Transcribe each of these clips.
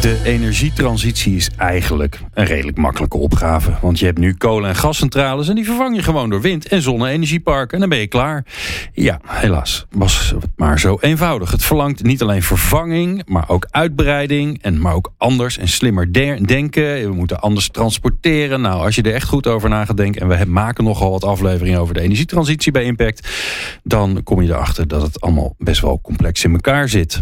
De energietransitie is eigenlijk een redelijk makkelijke opgave. Want je hebt nu kolen- en gascentrales en die vervang je gewoon door wind- en zonne-energieparken. En dan ben je klaar. Ja, helaas was het maar zo eenvoudig. Het verlangt niet alleen vervanging, maar ook uitbreiding. En maar ook anders en slimmer de- denken. We moeten anders transporteren. Nou, als je er echt goed over na gaat denken... en we maken nogal wat afleveringen over de energietransitie bij Impact... dan kom je erachter dat het allemaal best wel complex in elkaar zit.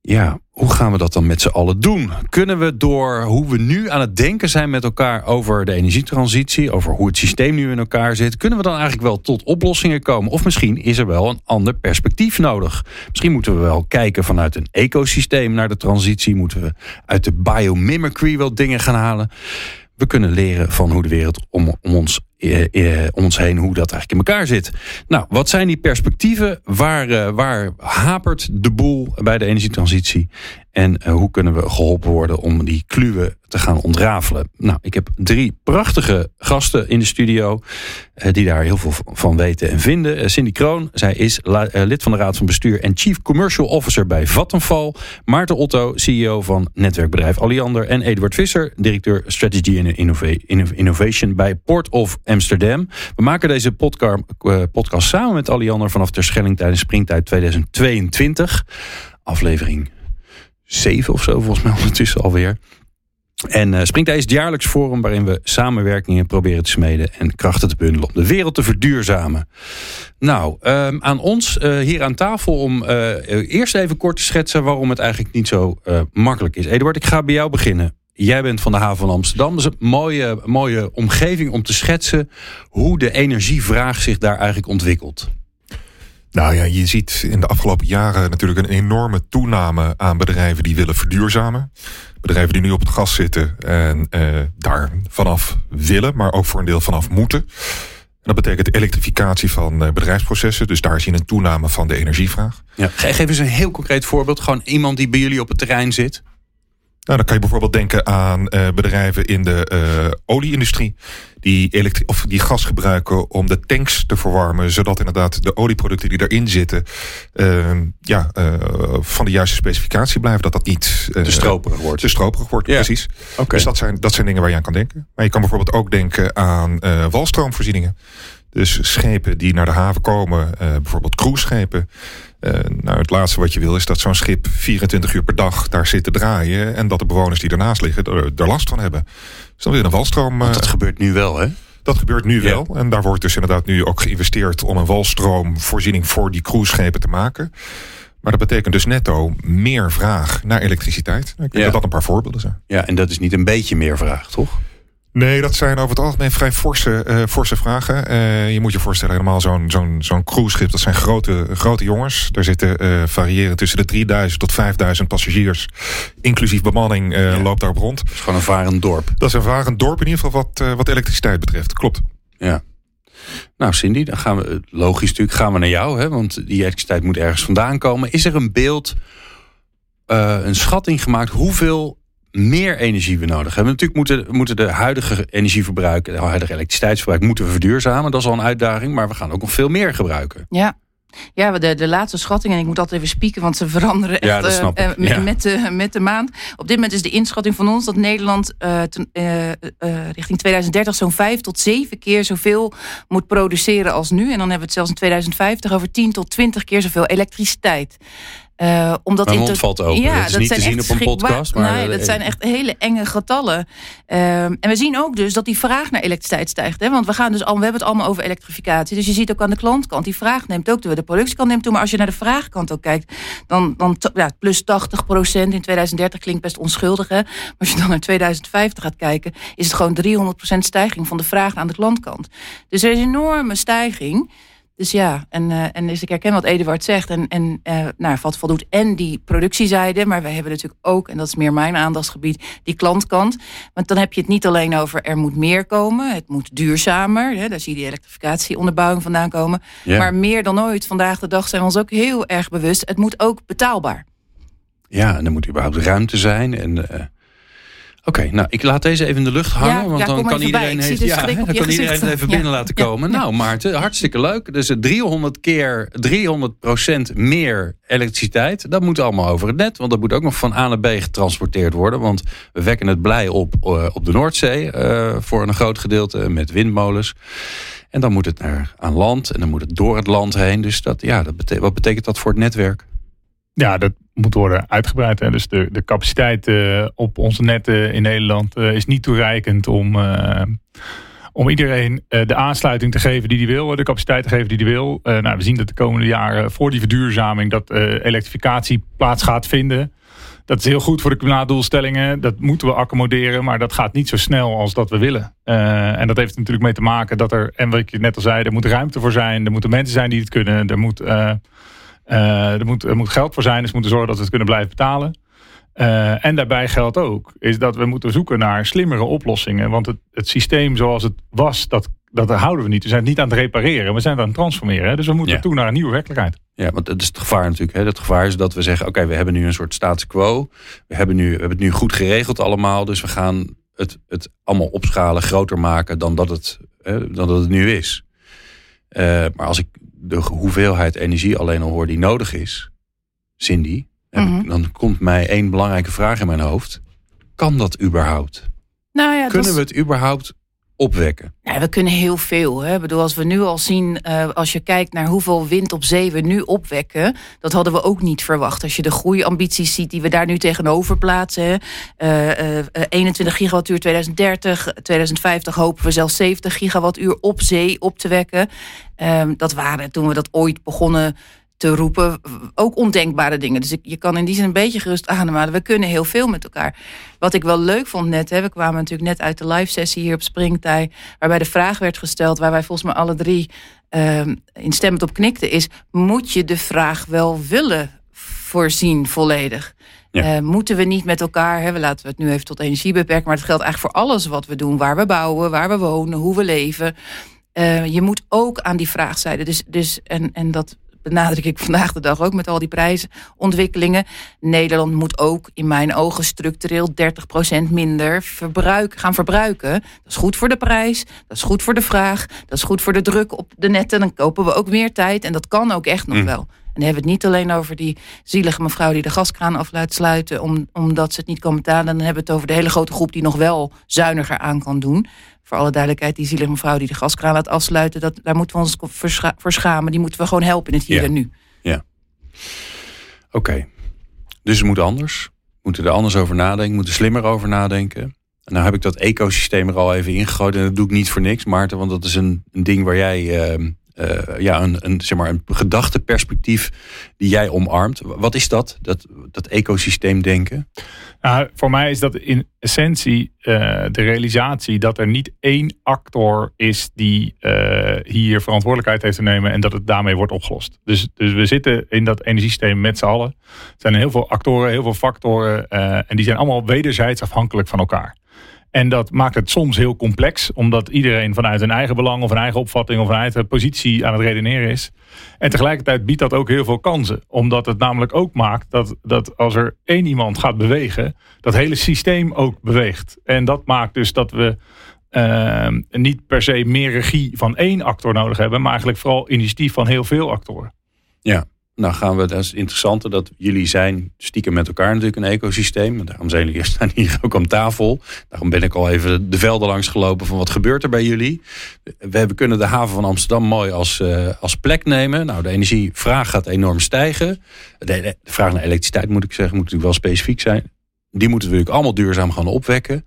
Ja, hoe gaan we dat dan met z'n allen doen? Kunnen we door hoe we nu aan het denken zijn met elkaar over de energietransitie, over hoe het systeem nu in elkaar zit, kunnen we dan eigenlijk wel tot oplossingen komen? Of misschien is er wel een ander perspectief nodig. Misschien moeten we wel kijken vanuit een ecosysteem naar de transitie. Moeten we uit de biomimicry wel dingen gaan halen? We kunnen leren van hoe de wereld om, om ons ons heen hoe dat eigenlijk in elkaar zit. Nou, wat zijn die perspectieven? Waar, eh, waar hapert de boel bij de energietransitie? En eh, hoe kunnen we geholpen worden om die kluwen te gaan ontrafelen? Nou, ik heb drie prachtige gasten in de studio eh, die daar heel veel van weten en vinden. Eh, Cindy Kroon, zij is eh, lid van de Raad van Bestuur en Chief Commercial Officer bij Vattenfall. Maarten Otto, CEO van netwerkbedrijf Alliander. En Eduard Visser, directeur Strategy and Innova- Inno- Innovation bij Port of Amsterdam. We maken deze podca- eh, podcast samen met Alliander vanaf Terschelling tijdens Springtijd 2022. Aflevering 7 of zo, volgens mij ondertussen alweer. En eh Springtijd is het jaarlijks forum waarin we samenwerkingen proberen te smeden en krachten te bundelen om de wereld te verduurzamen. Nou, ehm, aan ons eh, hier aan tafel om eerst even kort te schetsen waarom het eigenlijk niet zo makkelijk is. Eduard, ik ga bij jou beginnen. Jij bent van de haven van Amsterdam. Dat is een mooie, mooie omgeving om te schetsen hoe de energievraag zich daar eigenlijk ontwikkelt. Nou ja, je ziet in de afgelopen jaren natuurlijk een enorme toename aan bedrijven die willen verduurzamen. Bedrijven die nu op het gas zitten en eh, daar vanaf willen, maar ook voor een deel vanaf moeten. En dat betekent elektrificatie van eh, bedrijfsprocessen. Dus daar zie je een toename van de energievraag. Ja. Ge- Geef eens een heel concreet voorbeeld. Gewoon iemand die bij jullie op het terrein zit. Nou, dan kan je bijvoorbeeld denken aan eh, bedrijven in de eh olieindustrie. Die, of die gas gebruiken om de tanks te verwarmen. Zodat inderdaad de olieproducten die erin zitten. eh, ja, eh, van de juiste specificatie blijven. Dat dat niet Te stroperig wordt. te stroperig wordt. Ja. Precies. Oké. Dus dat zijn, dat zijn dingen waar je aan kan denken. Maar je kan bijvoorbeeld ook denken aan eh, walstroomvoorzieningen. Dus schepen die naar de haven komen, eh, bijvoorbeeld cruiseschepen. Eh, nou, het laatste wat je wil is dat zo'n schip 24 uur per dag daar zit te draaien. En dat de bewoners die ernaast liggen er, er last van hebben. Dus dan weer een walstroom. eh, Want dat gebeurt nu wel, hè? dat gebeurt nu Ja. wel. En daar wordt dus inderdaad nu ook geïnvesteerd om een walstroomvoorziening voor die cruiseschepen te maken. Maar dat betekent dus netto meer vraag naar elektriciteit. Ik denk Ja. dat dat een paar voorbeelden zijn. Ja, en dat is niet een beetje meer vraag, toch? Nee, dat zijn over het algemeen vrij forse, eh, forse vragen. Eh, je moet je voorstellen, helemaal zo'n zo'n zo'n cruiseschip, dat zijn grote, grote jongens. Daar zitten eh variëren tussen de 3000 tot 5000 passagiers. Inclusief bemanning Ja. loopt daarop rond. Het is gewoon een varend dorp. Dat is een varend dorp in ieder geval wat, wat elektriciteit betreft. Klopt. Ja. Nou, Cindy, dan gaan we, logisch natuurlijk, gaan we naar jou, hè? Want die elektriciteit moet ergens vandaan komen. Is er een beeld, een schatting gemaakt hoeveel meer energie we nodig hebben? Natuurlijk moeten, moeten de huidige energieverbruik, de huidige elektriciteitsverbruik, moeten we verduurzamen. Dat is al een uitdaging, maar we gaan ook nog veel meer gebruiken. Ja. Ja, de, de laatste schatting, en ik moet altijd even spieken, want ze veranderen echt Ja, eh, eh, ik. met, Ja. met, de, met de maand. Op dit moment is de inschatting van ons dat Nederland ten- eh, richting 2030 zo'n vijf tot zeven keer zoveel moet produceren als nu. En dan hebben we het zelfs in 2050 over 10 tot 20 keer zoveel elektriciteit. Eh, omdat Mijn in mond valt open. Het is niet te zien op een podcast, maar, nee, eh, dat zijn echt hele enge getallen. Ehm, en we zien ook dus dat die vraag naar elektriciteit stijgt. Hè? Want we, gaan dus al, we hebben het allemaal over elektrificatie. Dus je ziet ook aan de klantkant, die vraag neemt ook toe. De productiekant neemt toe. Maar als je naar de vraagkant ook kijkt, dan, dan ja, plus 80% in 2030 klinkt best onschuldig. Hè? Maar als je dan naar 2050 gaat kijken, is het gewoon 300% stijging van de vraag aan de klantkant. Dus er is een enorme stijging. Dus ja, en, uh, en dus ik herken wat Eduard zegt. En, en uh, nou, wat voldoet en die productiezijde. Maar we hebben natuurlijk ook, en dat is meer mijn aandachtsgebied, die klantkant. Want dan heb je het niet alleen over er moet meer komen. Het moet duurzamer. Hè, daar zie je die elektrificatieonderbouwing vandaan komen. Ja. Maar meer dan ooit, vandaag de dag zijn we ons ook heel erg bewust. Het moet ook betaalbaar. Ja, en er moet überhaupt ruimte zijn. En uh, Oké, nou ik laat deze even in de lucht hangen. want dan kan iedereen, heeft, ja, dan kan iedereen het even binnen laten komen. Nou Maarten, hartstikke leuk. Dus 300 keer 300 procent meer elektriciteit. Dat moet allemaal over het net. Want dat moet ook nog van A naar B getransporteerd worden. Want we wekken het blij op uh, op de Noordzee. Uh, voor een groot gedeelte met windmolens. En dan moet het naar aan land. En dan moet het door het land heen. Dus dat, ja, dat betekent, wat betekent dat voor het netwerk? Ja, dat moet worden uitgebreid. Hè. Dus de, de capaciteit uh, op onze netten in Nederland uh, is niet toereikend om, uh, om iedereen de aansluiting te geven die die wil, de capaciteit te geven die die wil. nou, we zien dat de komende jaren voor die verduurzaming dat elektrificatie plaats gaat vinden. Dat is heel goed voor de klimaatdoelstellingen. Dat moeten we accommoderen, maar dat gaat niet zo snel als dat we willen. en dat heeft natuurlijk mee te maken dat er, en wat ik net al zei, er moet ruimte voor zijn. Er moeten mensen zijn die het kunnen. Er moet er, moet, er moet geld voor zijn, dus we moeten zorgen dat we het kunnen blijven betalen. Uh, en daarbij geldt ook, is dat we moeten zoeken naar slimmere oplossingen. Want het, het systeem zoals het was, dat, dat houden we niet. We zijn het niet aan het repareren, we zijn het aan het transformeren. Hè? Dus we moeten ja. toe naar een nieuwe werkelijkheid. Ja, want dat is het gevaar natuurlijk. Hè? Het gevaar is dat we zeggen, oké, okay, we hebben nu een soort status quo. We hebben, nu, we hebben het nu goed geregeld allemaal. Dus we gaan het, het allemaal opschalen, groter maken dan dat het, hè, dan dat het nu is. Uh, maar als ik de hoeveelheid energie alleen al hoor die nodig is, Cindy, mm -hmm. dan komt mij één belangrijke vraag in mijn hoofd. Kan dat überhaupt? Nou ja, Kunnen we het überhaupt opwekken? Ja, we kunnen heel veel. Hè. Ik bedoel, als we nu al zien, uh, als je kijkt naar hoeveel wind op zee we nu opwekken, dat hadden we ook niet verwacht. Als je de groeiambities ziet die we daar nu tegenover plaatsen. Uh, uh, 21 gigawattuur 2030, 2050 hopen we zelfs 70 gigawattuur op zee op te wekken. Um, dat waren toen we dat ooit begonnen te roepen. Ook ondenkbare dingen. Dus ik, je kan in die zin een beetje gerust ademhalen. We kunnen heel veel met elkaar. Wat ik wel leuk vond net, hè, we kwamen natuurlijk net uit de live sessie hier op Springtij, waarbij de vraag werd gesteld, waar wij volgens mij alle drie uh, instemmend op knikten, is: moet je de vraag wel willen voorzien volledig? Ja. Uh, moeten we niet met elkaar, hè, we laten we het nu even tot energie beperken, maar het geldt eigenlijk voor alles wat we doen, waar we bouwen, waar we wonen, hoe we leven. Uh, je moet ook aan die vraagzijde. Dus, dus en, en dat benadruk ik vandaag de dag ook met al die prijsontwikkelingen. Nederland moet ook in mijn ogen structureel 30% minder verbruik, gaan verbruiken. Dat is goed voor de prijs, dat is goed voor de vraag, dat is goed voor de druk op de netten. Dan kopen we ook meer tijd en dat kan ook echt nog mm. wel. En dan hebben we het niet alleen over die zielige mevrouw die de gaskraan af laat sluiten om, omdat ze het niet kan betalen. Dan hebben we het over de hele grote groep die nog wel zuiniger aan kan doen voor alle duidelijkheid, die zielige mevrouw die de gaskraan laat afsluiten, dat, daar moeten we ons voor schamen. Die moeten we gewoon helpen in het hier ja. en nu. Ja. Oké. Okay. Dus we moeten anders. We moeten er anders over nadenken. We moeten slimmer over nadenken. En nou heb ik dat ecosysteem er al even ingegooid. En dat doe ik niet voor niks, Maarten. Want dat is een, een ding waar jij... Uh, uh, ja, een, een, zeg maar een gedachteperspectief die jij omarmt. Wat is dat, dat, dat ecosysteem denken? Nou, voor mij is dat in essentie uh, de realisatie dat er niet één actor is die uh, hier verantwoordelijkheid heeft te nemen en dat het daarmee wordt opgelost. Dus, dus we zitten in dat energiesysteem met z'n allen. Er zijn heel veel actoren, heel veel factoren en die zijn allemaal wederzijds afhankelijk van elkaar. En dat maakt het soms heel complex, omdat iedereen vanuit een eigen belang of een eigen opvatting of een eigen positie aan het redeneren is. En tegelijkertijd biedt dat ook heel veel kansen, omdat het namelijk ook maakt dat, dat als er één iemand gaat bewegen, dat hele systeem ook beweegt. En dat maakt dus dat we uh, niet per se meer regie van één actor nodig hebben, maar eigenlijk vooral initiatief van heel veel actoren. Ja, nou gaan we, dat is interessante dat jullie zijn stiekem met elkaar natuurlijk een ecosysteem. Daarom zijn jullie staan hier ook aan tafel. Daarom ben ik al even de velden langs gelopen van wat gebeurt er bij jullie. We hebben, kunnen de haven van Amsterdam mooi als, uh, als plek nemen. Nou, de energievraag gaat enorm stijgen. De, vraag naar elektriciteit moet ik zeggen, moet natuurlijk wel specifiek zijn. Die moeten we natuurlijk allemaal duurzaam gaan opwekken.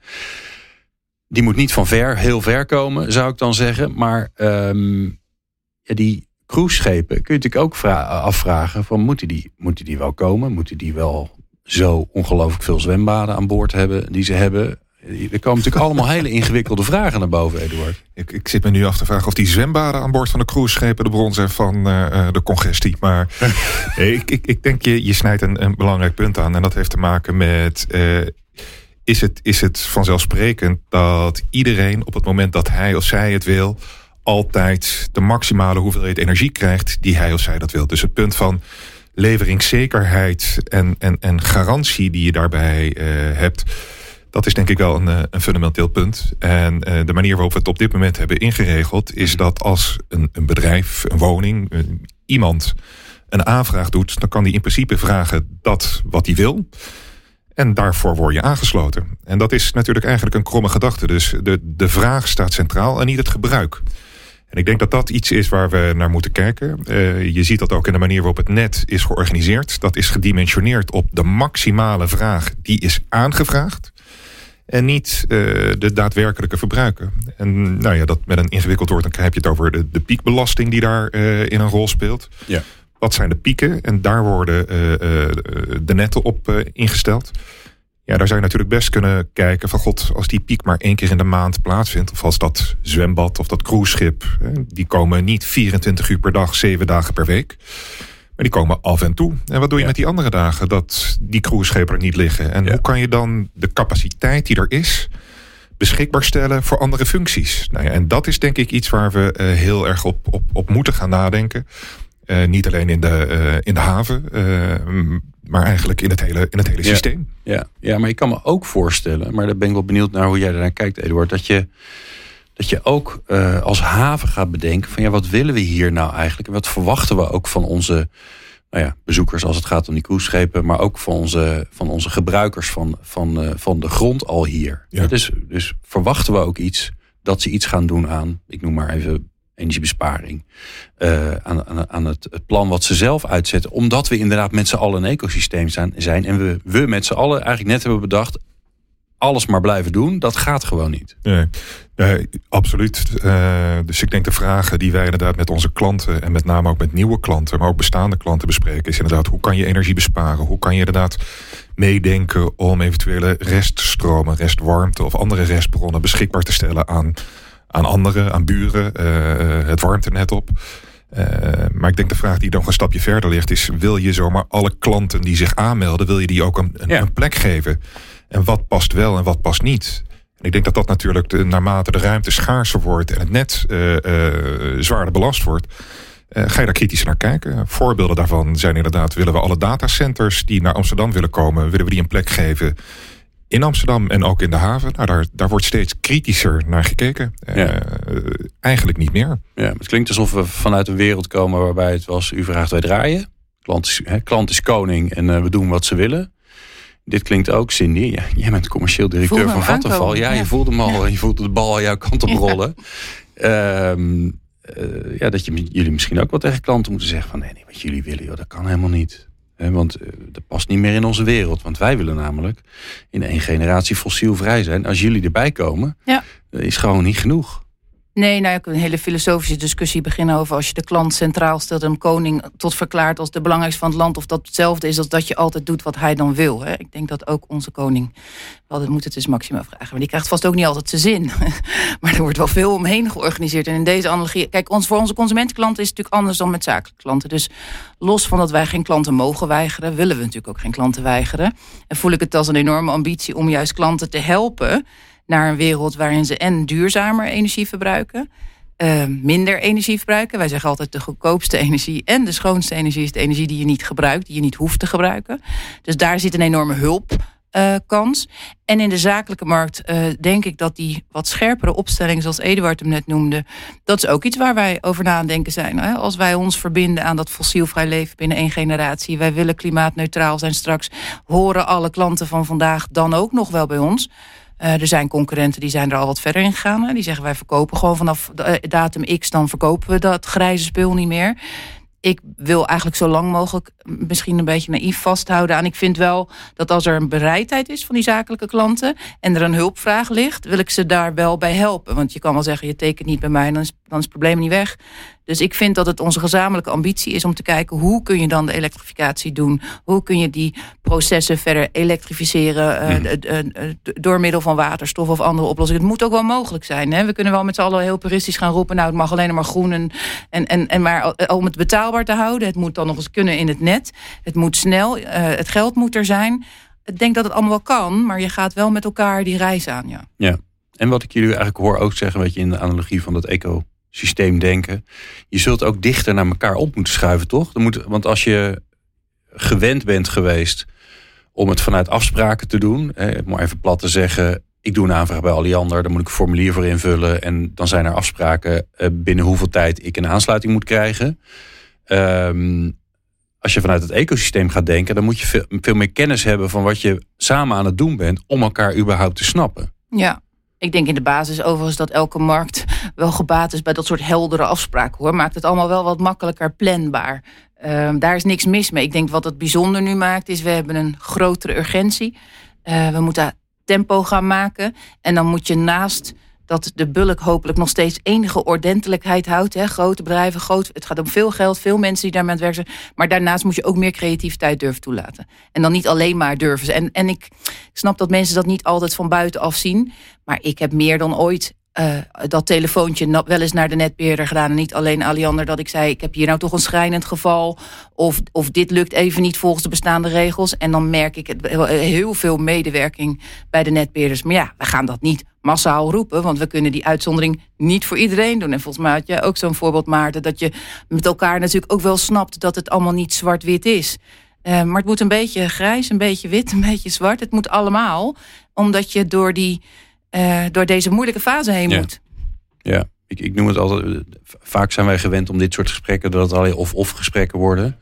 Die moet niet van ver, heel ver komen, zou ik dan zeggen. Maar um, ja, die cruiseschepen kun je natuurlijk ook afvragen: van, moeten, die, moeten die wel komen? Moeten die wel zo ongelooflijk veel zwembaden aan boord hebben die ze hebben? Er komen natuurlijk allemaal hele ingewikkelde vragen naar boven, Eduard. Ik, ik zit me nu af te vragen of die zwembaden aan boord van de cruiseschepen de bron zijn van uh, de congestie. Maar ik, ik, ik denk je, je snijdt een, een belangrijk punt aan. En dat heeft te maken met. Uh, is, het, is het vanzelfsprekend dat iedereen op het moment dat hij of zij het wil, altijd de maximale hoeveelheid energie krijgt die hij of zij dat wil. Dus het punt van leveringszekerheid en, en, en garantie die je daarbij uh, hebt dat is denk ik wel een, eh, een fundamenteel punt. En uh, de manier waarop we het op dit moment hebben ingeregeld... is dat als een, een bedrijf, een woning, iemand een aanvraag doet... dan kan die in principe vragen dat wat hij wil... En daarvoor word je aangesloten. En dat is natuurlijk eigenlijk een kromme gedachte. Dus de, de vraag staat centraal en niet het gebruik. En ik denk dat dat iets is waar we naar moeten kijken. Uh, je ziet dat ook in de manier waarop het net is georganiseerd. Dat is gedimensioneerd op de maximale vraag die is aangevraagd en niet uh, de daadwerkelijke verbruiker. En nou ja, dat met een ingewikkeld woord, dan heb je het over de, de piekbelasting die daar uh, in een rol speelt. Ja. Wat zijn de pieken? En daar worden de netten op ingesteld. Ja, daar zou je natuurlijk best kunnen kijken van god, als die piek maar één keer in de maand plaatsvindt, of als dat zwembad of dat cruiseschip, die komen niet 24 uur per dag, 7 dagen per week. Maar die komen af en toe. En wat doe je met die andere dagen dat die cruiseschepen er niet liggen? En hoe kan je dan de capaciteit die er is beschikbaar stellen voor andere functies? Nou ja, en dat is denk ik iets waar we uh, heel erg op, op, op moeten gaan nadenken. Uh, niet alleen in de, uh, in de haven, maar eigenlijk in het hele, in het hele ja. systeem. Ja. ja, maar ik kan me ook voorstellen, maar daar ben ik wel benieuwd naar hoe jij ernaar kijkt, Eduard, dat je dat je ook uh, als haven gaat bedenken van ja, wat willen we hier nou eigenlijk? En wat verwachten we ook van onze nou ja, bezoekers als het gaat om die cruiseschepen, maar ook van onze, van onze gebruikers van, van, uh, van de grond al hier. Ja. Dus, dus verwachten we ook iets dat ze iets gaan doen aan, ik noem maar even energiebesparing. Uh, aan, aan, aan het, het, plan wat ze zelf uitzetten. Omdat we inderdaad met z'n allen een ecosysteem zijn, zijn. En we, we met z'n allen eigenlijk net hebben bedacht alles maar blijven doen, dat gaat gewoon niet. Nee, absoluut. Uh, dus ik denk de vragen die wij inderdaad met onze klanten en met name ook met nieuwe klanten, maar ook bestaande klanten bespreken, is inderdaad hoe kan je energie besparen? Hoe kan je inderdaad meedenken om eventuele reststromen, restwarmte of andere restbronnen beschikbaar te stellen aan, aan anderen, aan buren, uh, het warmtenet op. Uh, maar ik denk de vraag die nog een stapje verder ligt is: wil je zomaar alle klanten die zich aanmelden, wil je die ook een, een, Ja. een plek geven? En wat past wel en wat past niet? En ik denk dat dat natuurlijk de, naarmate de ruimte schaarser wordt en het net uh, zwaarder belast wordt, uh, ga je daar kritisch naar kijken. Voorbeelden daarvan zijn inderdaad: willen we alle datacenters die naar Amsterdam willen komen, willen we die een plek geven in Amsterdam en ook in de haven? Nou, daar, daar wordt steeds kritischer naar gekeken. Ja. eigenlijk niet meer. Ja, het klinkt alsof we vanuit een wereld komen waarbij het was: u vraagt, wij draaien. Klant is, hè, klant is koning en uh, we doen wat ze willen. Dit klinkt ook, Cindy. Ja, jij bent commercieel directeur van aankomen, Ja, ja. je voelde hem al. Je voelde de bal aan jouw kant op Ja. rollen. Ehm, eh, ja, dat je, jullie misschien ook wel tegen klanten moeten zeggen van... nee, nee wat jullie willen, joh, dat kan helemaal niet. Want eh, dat past niet meer in onze wereld. Want wij willen namelijk in één generatie fossielvrij zijn. Als jullie erbij komen, Ja. dat is gewoon niet genoeg. Nee, nou, je een hele filosofische discussie beginnen over als je de klant centraal stelt en koning tot verklaart als de belangrijkste van het land, of dat hetzelfde is als dat je altijd doet wat hij dan wil. Hè? Ik denk dat ook onze koning, wel, dat moet het dus Maxima vragen, maar die krijgt vast ook niet altijd zijn zin. maar er wordt wel veel omheen georganiseerd. En in deze analogie, kijk, ons, voor onze consumentenklanten is het natuurlijk anders dan met zakelijke klanten. Dus los van dat wij geen klanten mogen weigeren, willen we natuurlijk ook geen klanten weigeren. En voel ik het als een enorme ambitie om juist klanten te helpen naar een wereld waarin ze en duurzamer energie verbruiken, uh, minder energie verbruiken. Wij zeggen altijd de goedkoopste energie en de schoonste energie is de energie die je niet gebruikt, die je niet hoeft te gebruiken. Dus daar zit een enorme hulpkans. Uh, en in de zakelijke markt uh, denk ik dat die wat scherpere opstelling, zoals Eduard hem net noemde, dat is ook iets waar wij over na aan denken zijn. Als wij ons verbinden aan dat fossielvrij leven binnen één generatie, wij willen klimaatneutraal zijn straks, horen alle klanten van vandaag dan ook nog wel bij ons. Uh, er zijn concurrenten die zijn er al wat verder in gegaan. Die zeggen wij verkopen gewoon vanaf datum X, dan verkopen we dat grijze spul niet meer. Ik wil eigenlijk zo lang mogelijk misschien een beetje naïef vasthouden aan. Ik vind wel dat als er een bereidheid is van die zakelijke klanten en er een hulpvraag ligt, wil ik ze daar wel bij helpen. Want je kan wel zeggen, je tekent niet bij mij, dan is, dan is het probleem niet weg. Dus ik vind dat het onze gezamenlijke ambitie is om te kijken hoe kun je dan de elektrificatie doen? Hoe kun je die processen verder elektrificeren uh, uh, door middel van waterstof of andere oplossingen? Het moet ook wel mogelijk zijn. Hè? We kunnen wel met z'n allen heel puristisch gaan roepen, nou het mag alleen maar groen en, en, en, en maar om het betaalbaar te houden. Het moet dan nog eens kunnen in het net. Het moet snel, het geld moet er zijn. Ik denk dat het allemaal wel kan, maar je gaat wel met elkaar die reis aan. Ja. ja. En wat ik jullie eigenlijk hoor ook zeggen, weet je, in de analogie van dat ecosysteem denken. Je zult ook dichter naar elkaar op moeten schuiven, toch? Moet, want als je gewend bent geweest om het vanuit afspraken te doen, hè, maar even plat te zeggen, ik doe een aanvraag bij Alliander, dan moet ik een formulier voor invullen en dan zijn er afspraken eh, binnen hoeveel tijd ik een aansluiting moet krijgen. Um, als je vanuit het ecosysteem gaat denken, dan moet je veel meer kennis hebben van wat je samen aan het doen bent om elkaar überhaupt te snappen. Ja, ik denk in de basis overigens dat elke markt wel gebaat is bij dat soort heldere afspraken hoor. Maakt het allemaal wel wat makkelijker planbaar. Uh, daar is niks mis mee. Ik denk wat het bijzonder nu maakt is we hebben een grotere urgentie. Uh, we moeten tempo gaan maken. En dan moet je naast dat de bulk hopelijk nog steeds enige ordentelijkheid houdt. Hè. Grote bedrijven, groot, het gaat om veel geld, veel mensen die daarmee aan het werk zijn. Maar daarnaast moet je ook meer creativiteit durven toelaten. En dan niet alleen maar durven. En, en ik snap dat mensen dat niet altijd van buitenaf zien. Maar ik heb meer dan ooit uh, dat telefoontje wel eens naar de netbeheerder gedaan. En niet alleen Aliander dat ik zei, ik heb hier nou toch een schrijnend geval. Of, of dit lukt even niet volgens de bestaande regels. En dan merk ik het, heel veel medewerking bij de netbeheerders. Maar ja, we gaan dat niet massaal roepen. Want we kunnen die uitzondering niet voor iedereen doen. En volgens mij had je ook zo'n voorbeeld, Maarten. Dat je met elkaar natuurlijk ook wel snapt dat het allemaal niet zwart-wit is. Uh, maar het moet een beetje grijs, een beetje wit, een beetje zwart. Het moet allemaal. Omdat je door die uh, door deze moeilijke fase heen moet. Ja, ik, ik noem het altijd. Vaak zijn wij gewend om dit soort gesprekken dat het alleen of-of gesprekken worden.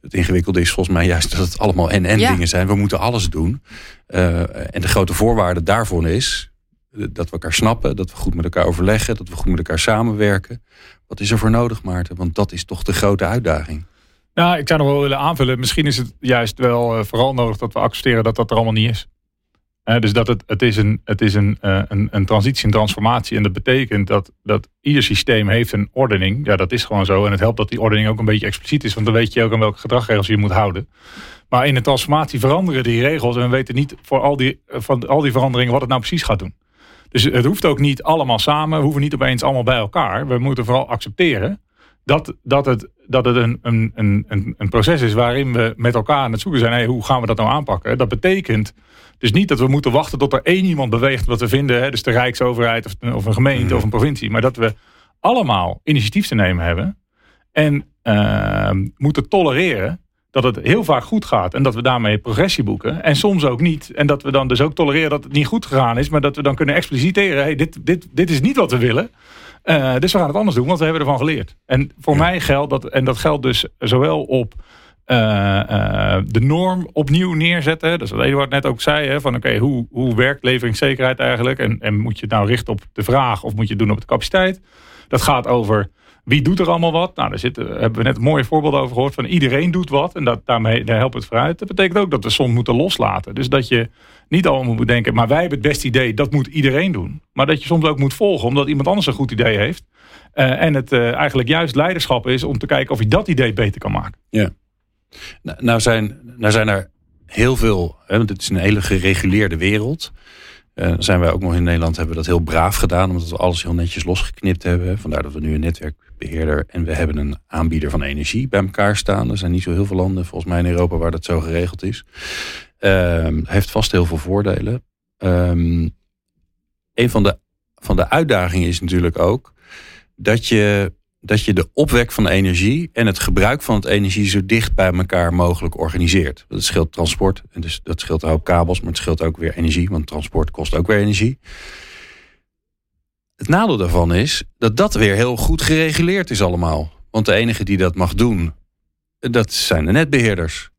Het ingewikkelde is volgens mij juist dat het allemaal en-en dingen zijn. We moeten alles doen. Uh, en de grote voorwaarde daarvoor is dat we elkaar snappen, dat we goed met elkaar overleggen, dat we goed met elkaar samenwerken. Wat is er voor nodig, Maarten? Want dat is toch de grote uitdaging. Nou, ik zou nog wel willen aanvullen. Misschien is het juist wel uh, vooral nodig dat we accepteren dat dat er allemaal niet is dus dat het, het is, een, het is een, uh, een, een transitie, een transformatie. En dat betekent dat, dat ieder systeem heeft een ordening. Ja, dat is gewoon zo. En het helpt dat die ordening ook een beetje expliciet is. Want dan weet je ook aan welke gedragsregels je moet houden. Maar in de transformatie veranderen die regels. En we weten niet voor al die, van al die veranderingen wat het nou precies gaat doen. Dus het hoeft ook niet allemaal samen. We hoeven niet opeens allemaal bij elkaar. We moeten vooral accepteren dat, dat het, dat het een, een, een, een proces is waarin we met elkaar aan het zoeken zijn. Hey, hoe gaan we dat nou aanpakken? Dat betekent dus niet dat we moeten wachten tot er één iemand beweegt wat we vinden. Hè, dus de Rijksoverheid of, of een gemeente mhm. of een provincie. Maar dat we allemaal initiatief te nemen hebben. En uh, moeten tolereren dat het heel vaak goed gaat. En dat we daarmee progressie boeken. En soms ook niet. En dat we dan dus ook tolereren dat het niet goed gegaan is. Maar dat we dan kunnen expliciteren. Hey, dit, dit, dit is niet wat we willen. Uh, dus we gaan het anders doen, want we hebben ervan geleerd. En voor mij geldt dat, en dat geldt dus zowel op uh, uh, de norm opnieuw neerzetten. Dat is wat Eduard net ook zei. Hè, van oké, hoe, hoe werkt leveringszekerheid eigenlijk? En, en moet je het nou richten op de vraag of moet je het doen op de capaciteit? Dat gaat over wie doet er allemaal wat? Nou, daar zitten, hebben we net een mooie voorbeeld over gehoord van iedereen doet wat. En dat, daarmee daar helpt het vooruit. Dat betekent ook dat we soms moeten loslaten. Dus dat je niet allemaal moet denken, maar wij hebben het beste idee, dat moet iedereen doen. Maar dat je soms ook moet volgen, omdat iemand anders een goed idee heeft. Uh, en het uh, eigenlijk juist leiderschap is om te kijken of je dat idee beter kan maken. Ja. Nou, nou zijn, nou zijn er heel veel, hè, want het is een hele gereguleerde wereld. Uh, zijn wij ook nog in Nederland hebben we dat heel braaf gedaan, omdat we alles heel netjes losgeknipt hebben. Vandaar dat we nu een en we hebben een aanbieder van energie bij elkaar staan. Er zijn niet zo heel veel landen, volgens mij in Europa, waar dat zo geregeld is. Uh, heeft vast heel veel voordelen. Um, een van de, van de uitdagingen is natuurlijk ook dat je dat je de opwek van energie en het gebruik van het energie zo dicht bij elkaar mogelijk organiseert. Dat scheelt transport, en dus dat scheelt hoop kabels, maar het scheelt ook weer energie, want transport kost ook weer energie. Het nadeel daarvan is dat dat weer heel goed gereguleerd is allemaal. Want de enige die dat mag doen, dat zijn de netbeheerders.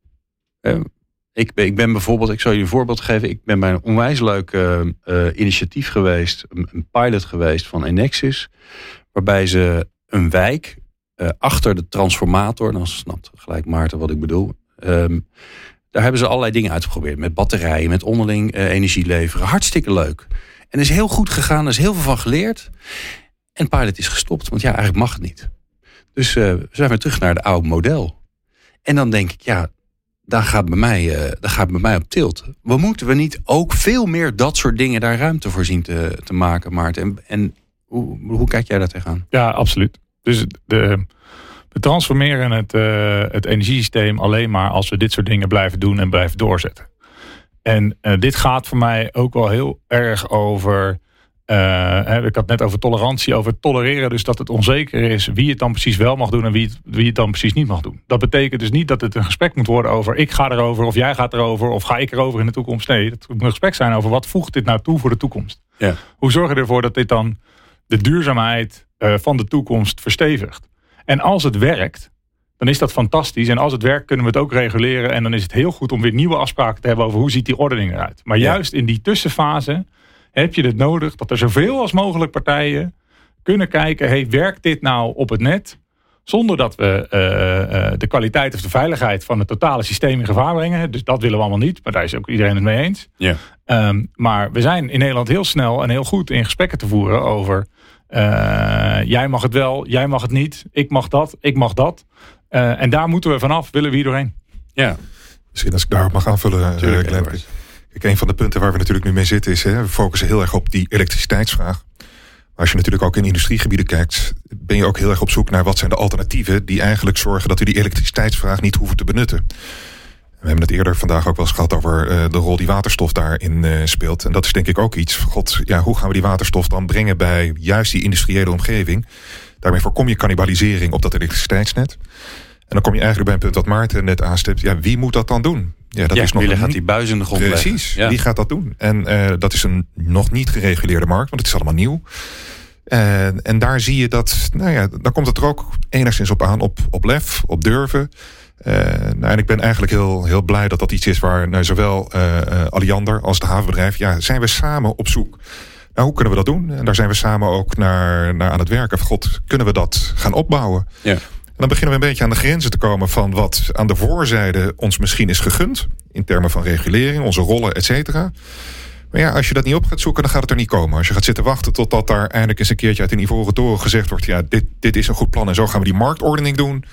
Ik ben, ik ben bijvoorbeeld, ik zal je een voorbeeld geven. Ik ben bij een onwijs leuk uh, initiatief geweest, een pilot geweest van Enexis. Waarbij ze een wijk uh, achter de transformator. Dan snapt gelijk Maarten wat ik bedoel. Um, daar hebben ze allerlei dingen uitgeprobeerd. Met batterijen, met onderling energie leveren. Hartstikke leuk. En is heel goed gegaan. Er is heel veel van geleerd. En pilot is gestopt, want ja, eigenlijk mag het niet. Dus uh, we zijn weer terug naar het oude model. En dan denk ik, ja, daar gaat bij mij, uh, daar gaat bij mij op tilt. We moeten we niet ook veel meer dat soort dingen daar ruimte voor zien te, te maken, Maarten? En, en hoe, hoe kijk jij daar tegenaan? Ja, absoluut. Dus de, we transformeren het, uh, het energiesysteem alleen maar als we dit soort dingen blijven doen en blijven doorzetten. En uh, dit gaat voor mij ook wel heel erg over. Uh, ik had net over tolerantie, over tolereren. Dus dat het onzeker is wie het dan precies wel mag doen en wie het, wie het dan precies niet mag doen. Dat betekent dus niet dat het een gesprek moet worden over ik ga erover of jij gaat erover of ga ik erover in de toekomst. Nee, het moet een gesprek zijn over wat voegt dit nou toe voor de toekomst. Ja. Hoe zorg je ervoor dat dit dan de duurzaamheid uh, van de toekomst verstevigt? En als het werkt, dan is dat fantastisch. En als het werkt, kunnen we het ook reguleren. En dan is het heel goed om weer nieuwe afspraken te hebben over hoe ziet die ordening eruit. Maar juist in die tussenfase heb je het nodig dat er zoveel als mogelijk partijen kunnen kijken, hey, werkt dit nou op het net? Zonder dat we uh, uh, de kwaliteit of de veiligheid van het totale systeem in gevaar brengen. Dus dat willen we allemaal niet. Maar daar is ook iedereen het mee eens. Ja. Um, maar we zijn in Nederland heel snel en heel goed in gesprekken te voeren over. Uh, jij mag het wel, jij mag het niet. Ik mag dat, ik mag dat. En daar moeten we vanaf, willen we hier doorheen. Ja. Misschien als ik daarop mag aanvullen, Tuurlijk, Glenn. Kijk, een van de punten waar we natuurlijk nu mee zitten is, hè, we focussen heel erg op die elektriciteitsvraag. Maar als je natuurlijk ook in industriegebieden kijkt, ben je ook heel erg op zoek naar wat zijn de alternatieven die eigenlijk zorgen dat we die elektriciteitsvraag niet hoeven te benutten. We hebben het eerder vandaag ook wel eens gehad over uh, de rol die waterstof daarin uh, speelt. En dat is denk ik ook iets. God, ja, hoe gaan we die waterstof dan brengen bij juist die industriële omgeving? Daarmee voorkom je cannibalisering op dat elektriciteitsnet. En dan kom je eigenlijk bij een punt wat Maarten net aanstipt. Ja, wie moet dat dan doen? Ja, dat ja, is nog wie gaat die buis in de grond Precies, leggen? wie gaat dat doen? En uh, dat is een nog niet gereguleerde markt, want het is allemaal nieuw. En, en daar zie je dat, nou ja, dan komt het er ook enigszins op aan, op, op lef, op durven. Uh, nou, en ik ben eigenlijk heel, heel blij dat dat iets is waar nou, zowel Alliander als het havenbedrijf, ja, zijn we samen op zoek. Nou, hoe kunnen we dat doen? En daar zijn we samen ook naar, naar aan het werken. God, kunnen we dat gaan opbouwen? Ja. En dan beginnen we een beetje aan de grenzen te komen van wat aan de voorzijde ons misschien is gegund. In termen van regulering, onze rollen, et cetera. Maar ja, als je dat niet op gaat zoeken, dan gaat het er niet komen. Als je gaat zitten wachten totdat daar eindelijk eens een keertje uit een ivoren toren gezegd wordt: ja, dit, dit is een goed plan en zo gaan we die marktordening doen.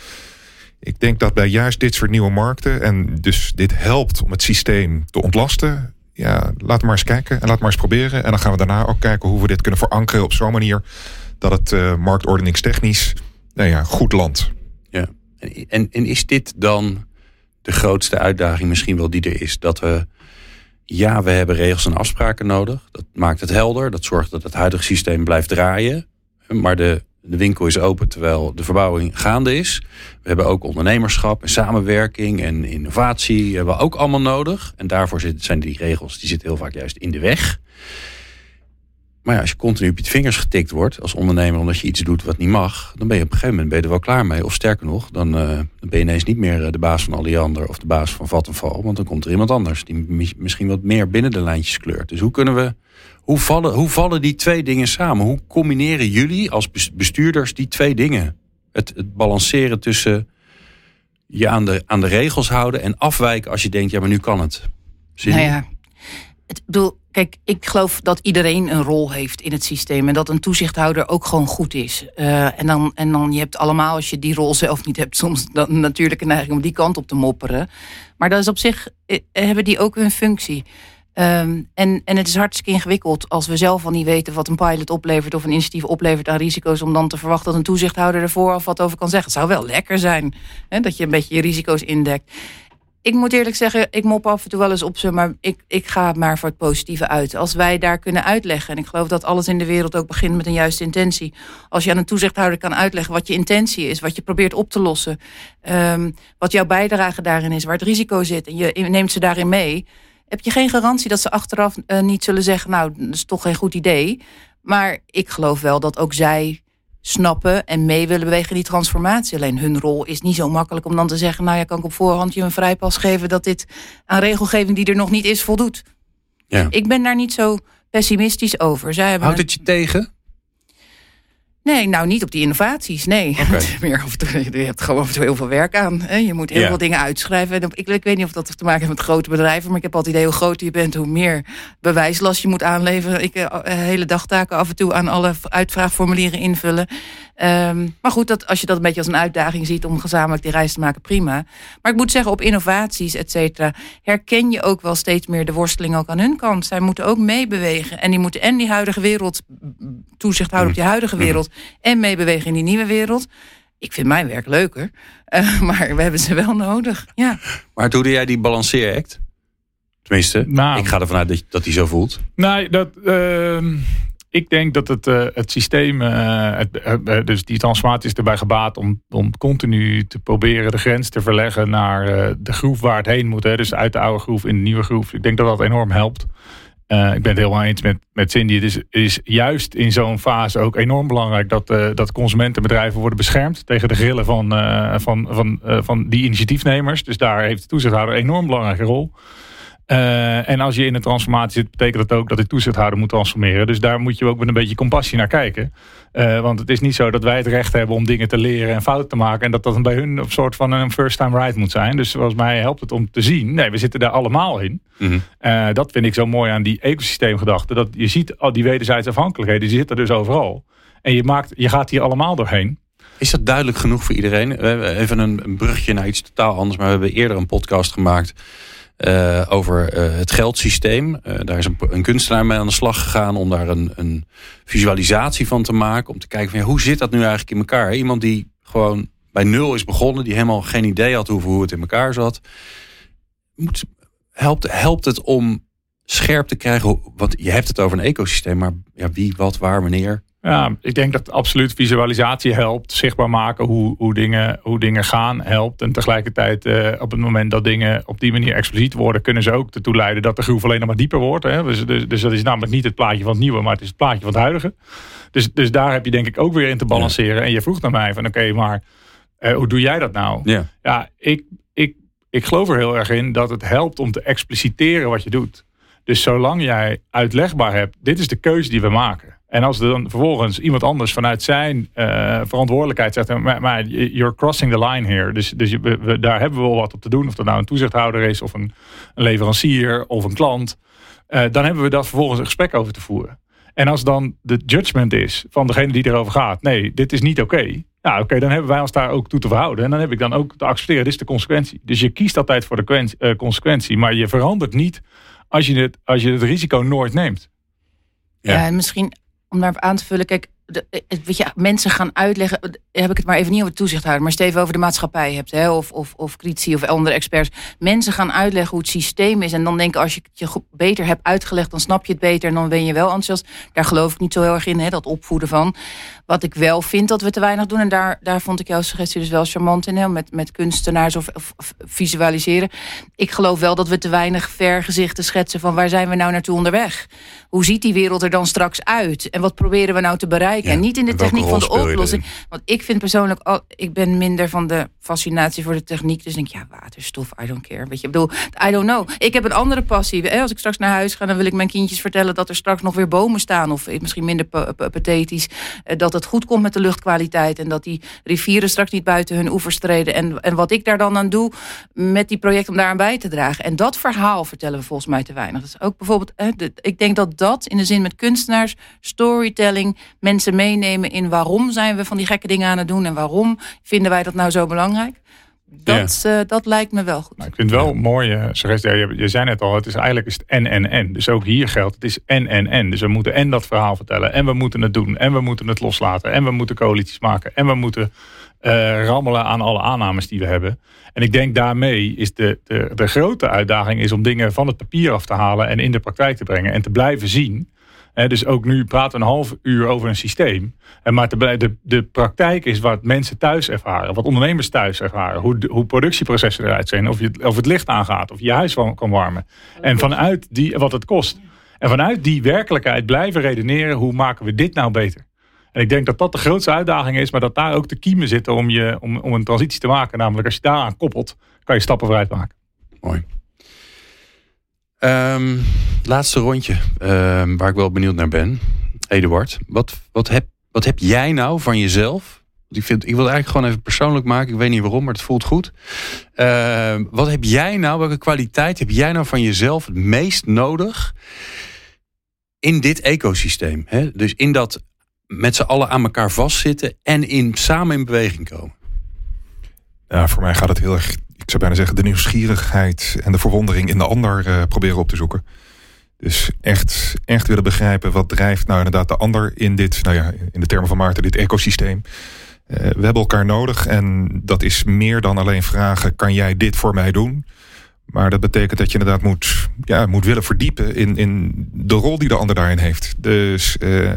Ik denk dat bij juist dit soort nieuwe markten, en dus dit helpt om het systeem te ontlasten. Ja, laat maar eens kijken en laat maar eens proberen. En dan gaan we daarna ook kijken hoe we dit kunnen verankeren op zo'n manier dat het uh, marktordeningstechnisch nou ja, goed landt. Ja, en, en is dit dan de grootste uitdaging misschien wel die er is? Dat we, ja, we hebben regels en afspraken nodig. Dat maakt het helder. Dat zorgt dat het huidige systeem blijft draaien. Maar de, de winkel is open terwijl de verbouwing gaande is. We hebben ook ondernemerschap en samenwerking en innovatie hebben we ook allemaal nodig. En daarvoor zijn die regels, die zitten heel vaak juist in de weg. Maar ja, als je continu op je vingers getikt wordt als ondernemer omdat je iets doet wat niet mag, dan ben je op een gegeven moment ben je er wel klaar mee. Of sterker nog, dan, uh, dan ben je ineens niet meer de baas van Alliander of de baas van Vattenval. Want dan komt er iemand anders die misschien wat meer binnen de lijntjes kleurt. Dus hoe kunnen we, hoe vallen, hoe vallen die twee dingen samen? Hoe combineren jullie als bestuurders die twee dingen? Het, het balanceren tussen je aan de, aan de regels houden en afwijken als je denkt, ja maar nu kan het. Zin nou ja, het bedoel, kijk, ik geloof dat iedereen een rol heeft in het systeem. En dat een toezichthouder ook gewoon goed is. Uh, en, dan, en dan, je hebt allemaal, als je die rol zelf niet hebt, soms dan natuurlijk een neiging om die kant op te mopperen. Maar dat is op zich, eh, hebben die ook hun functie. Um, en, en het is hartstikke ingewikkeld als we zelf al niet weten wat een pilot oplevert of een initiatief oplevert aan risico's, om dan te verwachten dat een toezichthouder er vooraf wat over kan zeggen. Het zou wel lekker zijn hè, dat je een beetje je risico's indekt ik moet eerlijk zeggen, ik mop af en toe wel eens op ze, maar ik, ik ga maar voor het positieve uit. Als wij daar kunnen uitleggen, en ik geloof dat alles in de wereld ook begint met een juiste intentie. Als je aan een toezichthouder kan uitleggen wat je intentie is, wat je probeert op te lossen, um, wat jouw bijdrage daarin is, waar het risico zit, en je neemt ze daarin mee, heb je geen garantie dat ze achteraf uh, niet zullen zeggen, nou, dat is toch geen goed idee. Maar ik geloof wel dat ook zij snappen en mee willen bewegen in die transformatie. Alleen hun rol is niet zo makkelijk om dan te zeggen... nou ja, kan ik op voorhand je een vrijpas geven... dat dit aan regelgeving die er nog niet is voldoet. Ja. Ik ben daar niet zo pessimistisch over. Zij Houdt het je tegen? Nee, nou niet op die innovaties. Nee. Oké. Meer toe, je hebt gewoon af en toe heel veel werk aan. Hè? Je moet heel Ja. veel dingen uitschrijven. En Ik, ik weet niet of dat te maken heeft met grote bedrijven. Maar ik heb altijd idee hoe groter je bent, hoe meer bewijslast je moet aanleveren. Ik eh, hele dagtaken af en toe aan alle uitvraagformulieren invullen. Ehm, maar goed, dat, als je dat een beetje als een uitdaging ziet om gezamenlijk die reis te maken, prima. Maar ik moet zeggen, op innovaties, et cetera, herken je ook wel steeds meer de worsteling ook aan hun kant. Zij moeten ook meebewegen. En die moeten en die huidige wereld toezicht houden op die huidige wereld. En meebewegen in die nieuwe wereld. Ik vind mijn werk leuker. Eh, maar we hebben ze wel nodig. Ja. Maar hoe doe jij die balanceeract? Tenminste, Nou. ik ga ervan uit dat, dat hij zo voelt. Nee, dat, ehm, ik denk dat het, eh, het systeem, eh, eh, dus die transformatie is erbij gebaat om, om continu te proberen de grens te verleggen naar de groef waar het heen moet. Hè. Dus uit de oude groef in de nieuwe groef. Ik denk dat dat enorm helpt. Ik ben het helemaal eens met, met Cindy. Het is, is juist in zo'n fase ook enorm belangrijk dat, dat consumentenbedrijven worden beschermd tegen de grillen van, van, van, van die initiatiefnemers. Dus daar heeft de toezichthouder een enorm belangrijke rol. Eh, en als je in een transformatie zit, betekent dat ook dat de toezichthouder moet transformeren. Dus daar moet je ook met een beetje compassie naar kijken. Eh, want het is niet zo dat wij het recht hebben om dingen te leren en fouten te maken. En dat dat bij hun een soort van een first time right moet zijn. Dus volgens mij helpt het om te zien. Nee, we zitten daar allemaal in. Mhm. Eh, dat vind ik zo mooi aan die ecosysteemgedachte. Dat je ziet al die wederzijdse afhankelijkheden, die zitten dus overal. En je, maakt, je gaat hier allemaal doorheen. Is dat duidelijk genoeg voor iedereen? Even een brugje naar iets totaal anders. Maar we hebben eerder een podcast gemaakt eh, over eh, het geldsysteem. Eh, daar is een, een kunstenaar mee aan de slag gegaan om daar een, een visualisatie van te maken. Om te kijken van ja, hoe zit dat nu eigenlijk in elkaar? Iemand die gewoon bij nul is begonnen, die helemaal geen idee had hoe het in elkaar zat. Helpt, helpt het om scherp te krijgen? Want je hebt het over een ecosysteem, maar ja, wie, wat, waar, wanneer? Ja, ik denk dat absoluut visualisatie helpt. Zichtbaar maken hoe, hoe, dingen, hoe dingen gaan helpt. En tegelijkertijd eh, op het moment dat dingen op die manier expliciet worden... kunnen ze ook ertoe leiden dat de groef alleen nog maar dieper wordt. Hè? Dus, dus, dus dat is namelijk niet het plaatje van het nieuwe... maar het is het plaatje van het huidige. Dus, dus daar heb je denk ik ook weer in te balanceren. En je vroeg naar mij van oké, maar eh, hoe doe jij dat nou? Ja. Ja, ik, ik, ik geloof er heel erg in dat het helpt om te expliciteren wat je doet. Dus zolang jij uitlegbaar hebt, dit is de keuze die we maken. En als er dan vervolgens iemand anders vanuit zijn eh, verantwoordelijkheid zegt, maar, maar you're crossing the line here. Dus, dus je- we, we- daar hebben we wel wat op te doen. Of dat nou een toezichthouder is, of een, een leverancier, of een klant. Eh, dan hebben we daar vervolgens een gesprek over te voeren. En als dan de judgment is van degene die erover gaat, nee, dit is niet oké. Ja, oké, dan hebben wij ons daar ook toe te verhouden. En dan heb ik dan ook te accepteren, dit is de consequentie. Dus je kiest altijd voor de eh, consequentie, maar je verandert niet als je het, als je het risico nooit neemt. Ja. Ja. en misschien om daarop aan te vullen. Kijk, de, eh, weet je, mensen gaan uitleggen. eh, Heb ik het maar even niet over de toezichthouder, maar even over de maatschappij hebt, hè, of, of, of critici of andere experts. Mensen gaan uitleggen hoe het systeem is. En dan denken als je het je beter hebt uitgelegd, dan snap je het beter en dan ben je wel enthousiast. Daar geloof ik niet zo heel erg in, hè, dat opvoeden van. Wat ik wel vind dat we te weinig doen, en daar, daar vond ik jouw suggestie dus wel charmant in, hè, met, met kunstenaars of visualiseren. Ik geloof wel dat we te weinig vergezichten schetsen van waar zijn we nou naartoe onderweg. Hoe ziet die wereld er dan straks uit? En wat proberen we nou te bereiken? Ja, en niet in de techniek van de oplossing. Want ik vind persoonlijk, al, ik ben minder van de fascinatie voor de techniek. Dus denk ik, ja, waterstof, I don't care. Weet je, ik bedoel, I don't know. Ik heb een andere passie. Hè, Als ik straks naar huis ga, dan wil ik mijn kindjes vertellen dat er straks nog weer bomen staan. Of misschien minder pa- pa- pathetisch. eh, Dat het goed komt met de luchtkwaliteit. En dat die rivieren straks niet buiten hun oevers treden. En, en wat ik daar dan aan doe met die projecten om daaraan bij te dragen. En dat verhaal vertellen we volgens mij te weinig. Dat is ook bijvoorbeeld, ik denk dat dat in de zin met kunstenaars, storytelling, mensen meenemen in waarom zijn we van die gekke dingen aan het doen en waarom vinden wij dat nou zo belangrijk. Dat, eh, dat lijkt me wel goed. Maar ik vind het wel mooi, eh, Celeste, je, je zei net al, het is eigenlijk is het en en en. Dus ook hier geldt, het is en en en. Dus we moeten en dat verhaal vertellen, en we moeten het doen, en we moeten het loslaten, en we moeten coalities maken, en we moeten eh, rammelen aan alle aannames die we hebben. En ik denk daarmee is de, de, de grote uitdaging is om dingen van het papier af te halen en in de praktijk te brengen en te blijven zien. Dus ook nu praten we een half uur over een systeem. En maar blij- de, de praktijk is wat mensen thuis ervaren, wat ondernemers thuis ervaren, hoe, de- hoe productieprocessen eruit zijn, of, je, of het licht aangaat, of je je huis kan warmen. En vanuit die, wat het kost. En vanuit die werkelijkheid blijven redeneren, hoe maken we dit nou beter? En ik denk dat dat de grootste uitdaging is, maar dat daar ook de kiemen zitten om, je, om, om een transitie te maken. Namelijk als je daaraan koppelt, kan je stappen vooruit maken. Mooi. Ehm, laatste rondje, ehm, waar ik wel benieuwd naar ben. Eduard, wat, wat heb Wat heb jij nou van jezelf? Want ik, vind, ik wil het eigenlijk gewoon even persoonlijk maken. Ik weet niet waarom, maar het voelt goed. Uh, wat heb jij nou, welke kwaliteit heb jij nou van jezelf het meest nodig in dit ecosysteem? Hè? Dus in dat met z'n allen aan elkaar vastzitten en in, samen in beweging komen. Ja, voor mij gaat het heel erg, ik zou bijna zeggen, de nieuwsgierigheid en de verwondering in de ander uh, proberen op te zoeken. Dus echt, echt willen begrijpen wat drijft nou inderdaad de ander in dit, nou ja, in de termen van Maarten, dit ecosysteem. Uh, we hebben elkaar nodig en dat is meer dan alleen vragen: kan jij dit voor mij doen? Maar dat betekent dat je inderdaad moet, ja, moet willen verdiepen in, in de rol die de ander daarin heeft. Dus uh,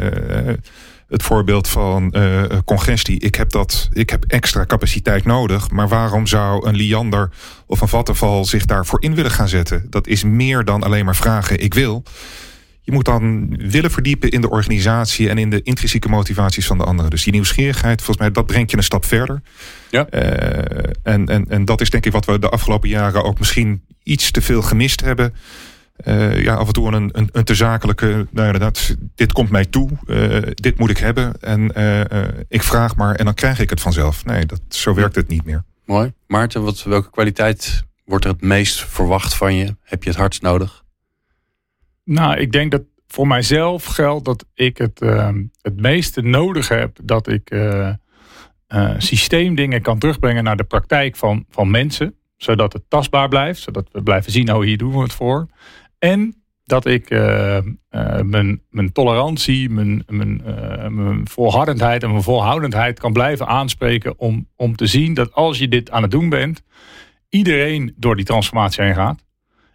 het voorbeeld van uh, congestie. Ik heb, dat, ik heb extra capaciteit nodig. Maar waarom zou een Liander of een Vattenval zich daarvoor in willen gaan zetten? Dat is meer dan alleen maar vragen ik wil. Je moet dan willen verdiepen in de organisatie en in de intrinsieke motivaties van de anderen. Dus die nieuwsgierigheid, volgens mij, dat brengt je een stap verder. Ja. Uh, en, en, en dat is denk ik wat we de afgelopen jaren ook misschien iets te veel gemist hebben. Uh, ja, af en toe een, een, een te zakelijke, nou inderdaad, dit komt mij toe, uh, dit moet ik hebben en uh, ik vraag maar en dan krijg ik het vanzelf. Nee, dat, zo werkt het niet meer. Mooi. Maarten, wat, welke kwaliteit wordt er het meest verwacht van je? Heb je het hardst nodig? Nou, ik denk dat voor mijzelf geldt dat ik het, ehm, het meeste nodig heb dat ik systeemdingen kan terugbrengen naar de praktijk van, van mensen zodat het tastbaar blijft, zodat we blijven zien, oh hier doen we het voor. En dat ik uh, uh, mijn, mijn tolerantie, mijn, mijn, uh, mijn volhardendheid en mijn volhoudendheid kan blijven aanspreken om, om te zien dat als je dit aan het doen bent, iedereen door die transformatie heen gaat.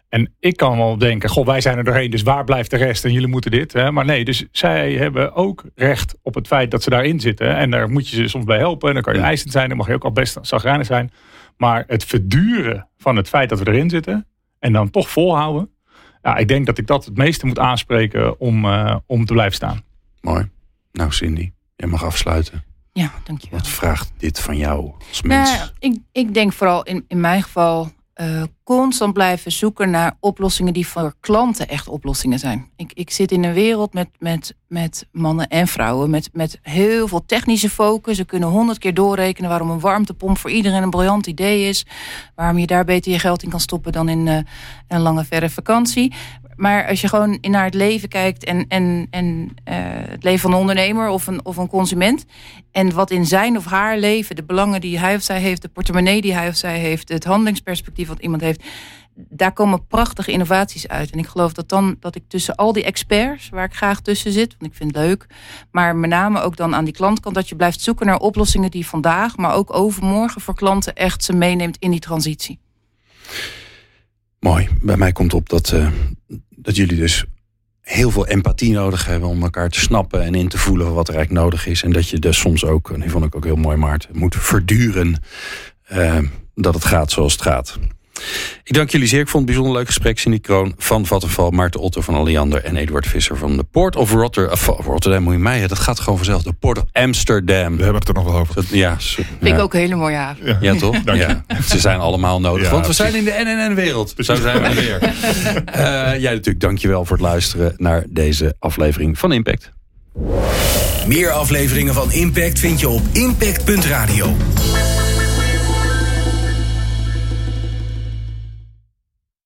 En ik kan wel denken, goh, wij zijn er doorheen, dus waar blijft de rest en jullie moeten dit. Hè? Maar nee, dus zij hebben ook recht op het feit dat ze daarin zitten. En daar moet je ze soms bij helpen. En dan kan je eisend zijn, dan mag je ook al best zagrijnig zijn. Maar het verduren van het feit dat we erin zitten en dan toch volhouden. Ja, ik denk dat ik dat het meeste moet aanspreken om, uh, om te blijven staan. Mooi. Nou, Cindy, jij mag afsluiten. Ja, dankjewel. Wat vraagt dit van jou als mens? Nou, ik, ik denk vooral in, in mijn geval uh, constant blijven zoeken naar oplossingen die voor klanten echt oplossingen zijn. Ik, ik zit in een wereld met, met, met mannen en vrouwen met, met heel veel technische focus. Ze kunnen honderd keer doorrekenen waarom een warmtepomp voor iedereen een briljant idee is. Waarom je daar beter je geld in kan stoppen dan in uh, een lange verre vakantie. Maar als je gewoon naar het leven kijkt en, en, en uh, het leven van een ondernemer of een, of een consument. En wat in zijn of haar leven, de belangen die hij of zij heeft, de portemonnee die hij of zij heeft, het handelingsperspectief wat iemand heeft. Daar komen prachtige innovaties uit. En ik geloof dat dan dat ik tussen al die experts, waar ik graag tussen zit, want ik vind het leuk, maar met name ook dan aan die klantkant, dat je blijft zoeken naar oplossingen die vandaag, maar ook overmorgen voor klanten echt ze meeneemt in die transitie. Mooi. Bij mij komt op dat, uh, dat jullie dus heel veel empathie nodig hebben om elkaar te snappen en in te voelen wat er eigenlijk nodig is. En dat je dus soms ook, en die vond ik ook heel mooi, Maarten, moet verduren uh, dat het gaat zoals het gaat. Ik dank jullie zeer. Ik vond het bijzonder leuk gesprek. Cindy Kroon van Vattenval, Maarten Otto van Alliander en Eduard Visser van de Port of Rotterdam. Uh, Rotterdam moet je mij, dat gaat gewoon vanzelf. De Port of Amsterdam. We hebben het er nog wel over. Dat, ja, Vind ja. ik ook een hele mooie haven. Ja, ja toch? Ja. Ze zijn allemaal nodig. Ja, want we zijn in de NNN-wereld. Zo zijn we weer. uh, jij natuurlijk, dankjewel voor het luisteren naar deze aflevering van Impact. Meer afleveringen van Impact vind je op impact.radio.